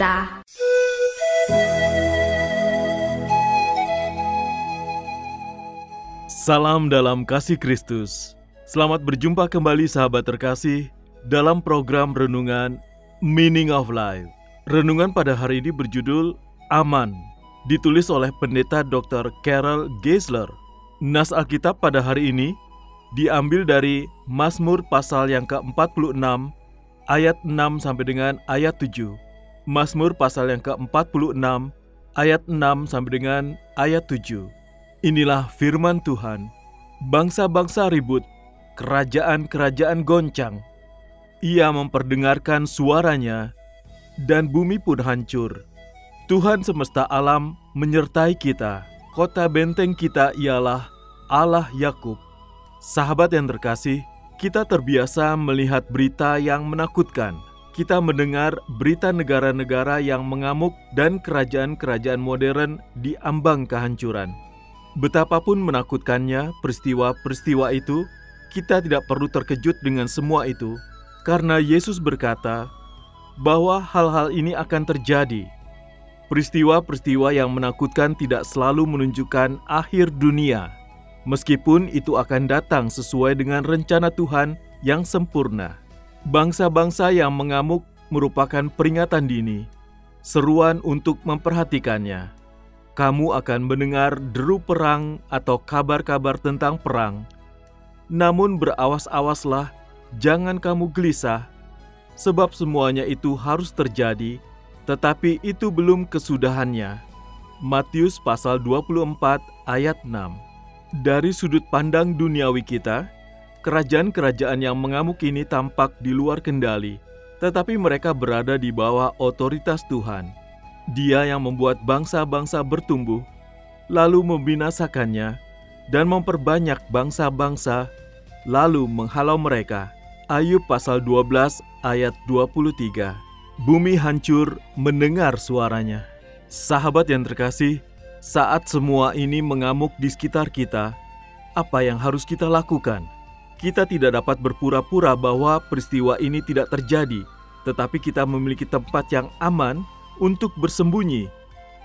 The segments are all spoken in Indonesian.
Kita Salam dalam kasih Kristus. Selamat berjumpa kembali sahabat terkasih dalam program renungan Meaning of Life. Renungan pada hari ini berjudul Aman, ditulis oleh pendeta Dr. Carol Geisler. Nas Alkitab pada hari ini diambil dari Mazmur pasal yang ke-46 ayat 6 sampai dengan ayat 7. Mazmur pasal yang ke-46 ayat 6 sampai dengan ayat 7. Inilah firman Tuhan. Bangsa-bangsa ribut, kerajaan-kerajaan goncang. Ia memperdengarkan suaranya, dan bumi pun hancur. Tuhan semesta alam menyertai kita. Kota benteng kita ialah Allah Yakub. Sahabat yang terkasih, kita terbiasa melihat berita yang menakutkan. Kita mendengar berita negara-negara yang mengamuk dan kerajaan-kerajaan modern di ambang kehancuran. Betapapun menakutkannya peristiwa-peristiwa itu, kita tidak perlu terkejut dengan semua itu, karena Yesus berkata bahwa hal-hal ini akan terjadi. Peristiwa-peristiwa yang menakutkan tidak selalu menunjukkan akhir dunia, meskipun itu akan datang sesuai dengan rencana Tuhan yang sempurna. Bangsa-bangsa yang mengamuk merupakan peringatan dini, seruan untuk memperhatikannya kamu akan mendengar deru perang atau kabar-kabar tentang perang. Namun berawas-awaslah, jangan kamu gelisah, sebab semuanya itu harus terjadi, tetapi itu belum kesudahannya. Matius pasal 24 ayat 6 Dari sudut pandang duniawi kita, kerajaan-kerajaan yang mengamuk ini tampak di luar kendali, tetapi mereka berada di bawah otoritas Tuhan. Dia yang membuat bangsa-bangsa bertumbuh, lalu membinasakannya, dan memperbanyak bangsa-bangsa, lalu menghalau mereka. Ayub pasal 12 ayat 23 Bumi hancur mendengar suaranya. Sahabat yang terkasih, saat semua ini mengamuk di sekitar kita, apa yang harus kita lakukan? Kita tidak dapat berpura-pura bahwa peristiwa ini tidak terjadi, tetapi kita memiliki tempat yang aman untuk bersembunyi.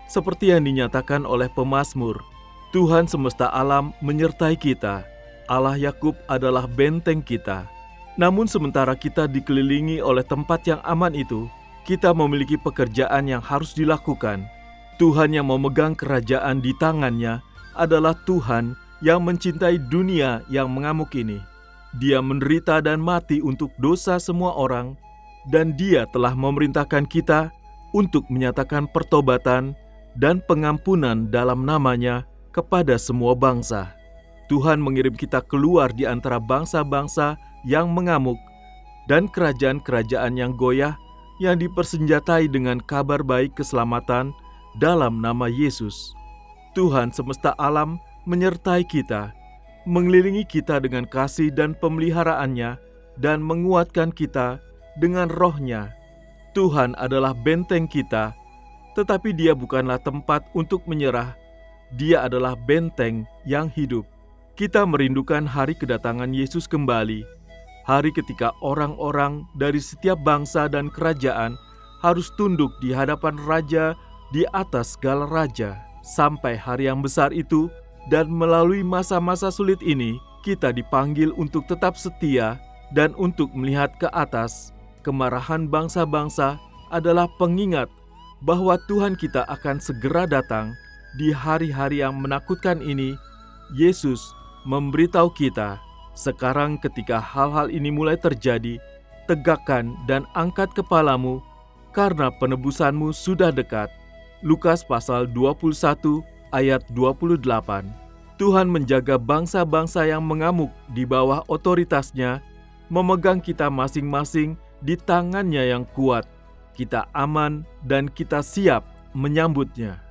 Seperti yang dinyatakan oleh pemazmur, Tuhan semesta alam menyertai kita. Allah Yakub adalah benteng kita. Namun sementara kita dikelilingi oleh tempat yang aman itu, kita memiliki pekerjaan yang harus dilakukan. Tuhan yang memegang kerajaan di tangannya adalah Tuhan yang mencintai dunia yang mengamuk ini. Dia menderita dan mati untuk dosa semua orang, dan Dia telah memerintahkan kita untuk menyatakan pertobatan dan pengampunan dalam namanya kepada semua bangsa. Tuhan mengirim kita keluar di antara bangsa-bangsa yang mengamuk dan kerajaan-kerajaan yang goyah yang dipersenjatai dengan kabar baik keselamatan dalam nama Yesus. Tuhan semesta alam menyertai kita, mengelilingi kita dengan kasih dan pemeliharaannya, dan menguatkan kita dengan rohnya Tuhan adalah benteng kita, tetapi Dia bukanlah tempat untuk menyerah. Dia adalah benteng yang hidup. Kita merindukan hari kedatangan Yesus kembali, hari ketika orang-orang dari setiap bangsa dan kerajaan harus tunduk di hadapan Raja di atas segala raja. Sampai hari yang besar itu, dan melalui masa-masa sulit ini, kita dipanggil untuk tetap setia dan untuk melihat ke atas kemarahan bangsa-bangsa adalah pengingat bahwa Tuhan kita akan segera datang di hari-hari yang menakutkan ini. Yesus memberitahu kita, sekarang ketika hal-hal ini mulai terjadi, tegakkan dan angkat kepalamu karena penebusanmu sudah dekat. Lukas pasal 21 ayat 28. Tuhan menjaga bangsa-bangsa yang mengamuk di bawah otoritasnya, memegang kita masing-masing di tangannya yang kuat. Kita aman dan kita siap menyambutnya.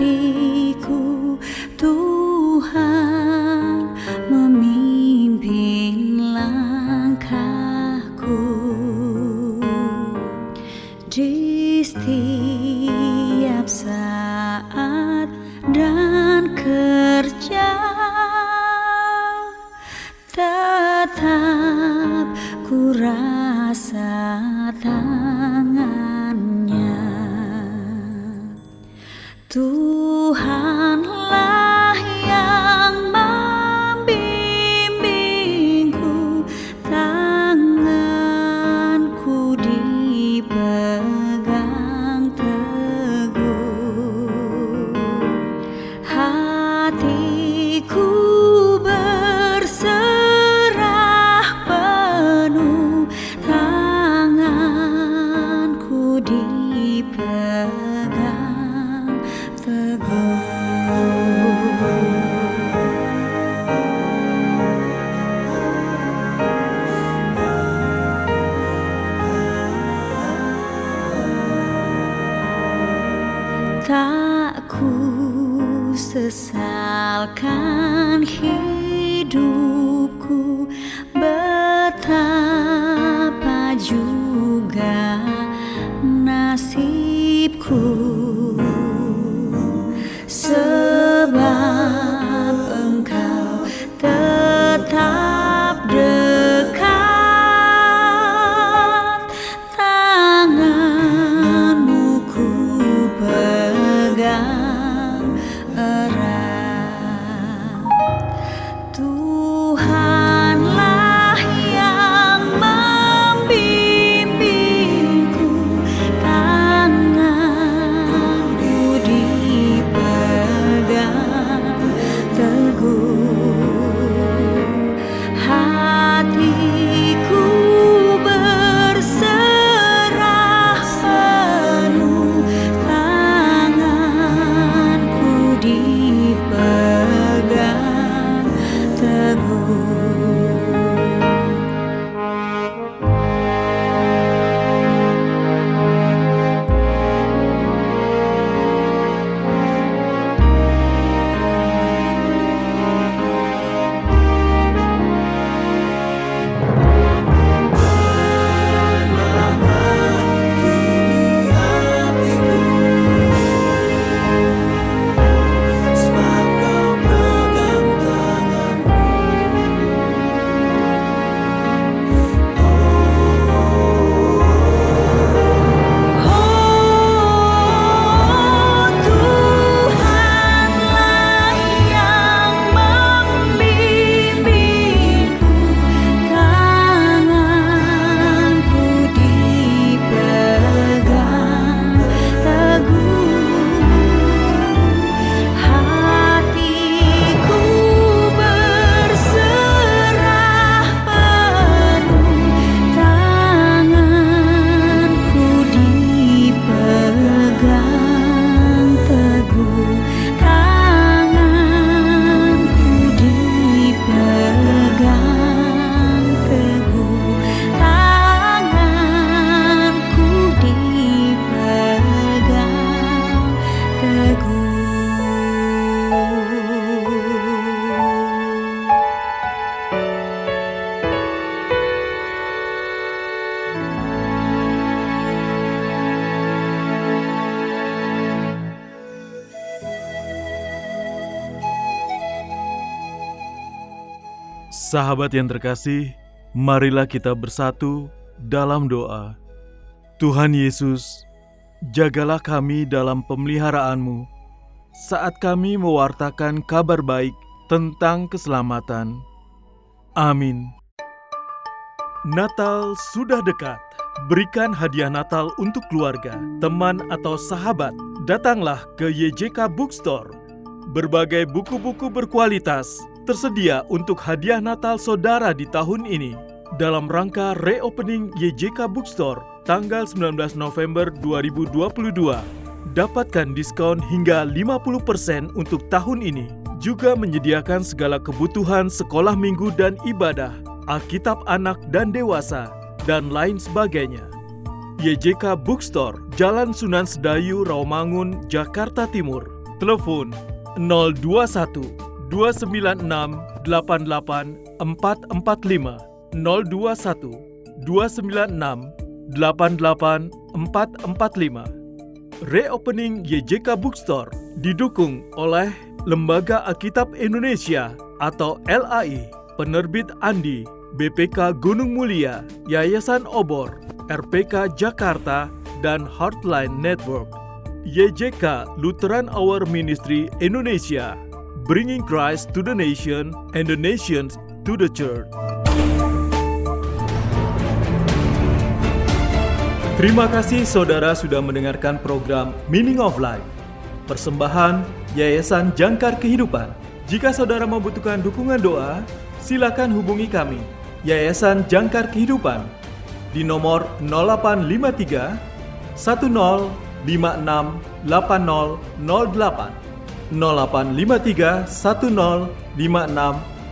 Hatiku Tuhan memimpin langkahku. Di setiap saat dan kerja tetap ku rasa tangannya Tuhanlah tak ku sesalkan hidupku Sahabat yang terkasih, marilah kita bersatu dalam doa. Tuhan Yesus, jagalah kami dalam pemeliharaan-Mu saat kami mewartakan kabar baik tentang keselamatan. Amin. Natal sudah dekat. Berikan hadiah Natal untuk keluarga, teman, atau sahabat. Datanglah ke YJK Bookstore. Berbagai buku-buku berkualitas tersedia untuk hadiah Natal saudara di tahun ini. Dalam rangka reopening YJK Bookstore tanggal 19 November 2022. Dapatkan diskon hingga 50% untuk tahun ini. Juga menyediakan segala kebutuhan sekolah minggu dan ibadah, Alkitab anak dan dewasa, dan lain sebagainya. YJK Bookstore, Jalan Sunan Sedayu, Rawamangun, Jakarta Timur. Telepon 021 296 88 445 021 296 88 445. Reopening YJK Bookstore didukung oleh Lembaga Alkitab Indonesia atau LAI, Penerbit Andi, BPK Gunung Mulia, Yayasan Obor, RPK Jakarta, dan Heartline Network. YJK Lutheran Hour Ministry Indonesia, bringing Christ to the nation and the nations to the church. Terima kasih saudara sudah mendengarkan program Meaning of Life. Persembahan Yayasan Jangkar Kehidupan. Jika saudara membutuhkan dukungan doa, silakan hubungi kami, Yayasan Jangkar Kehidupan, di nomor 0853 1056 8008 0853 1056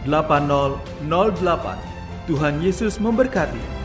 8008. Tuhan Yesus memberkati.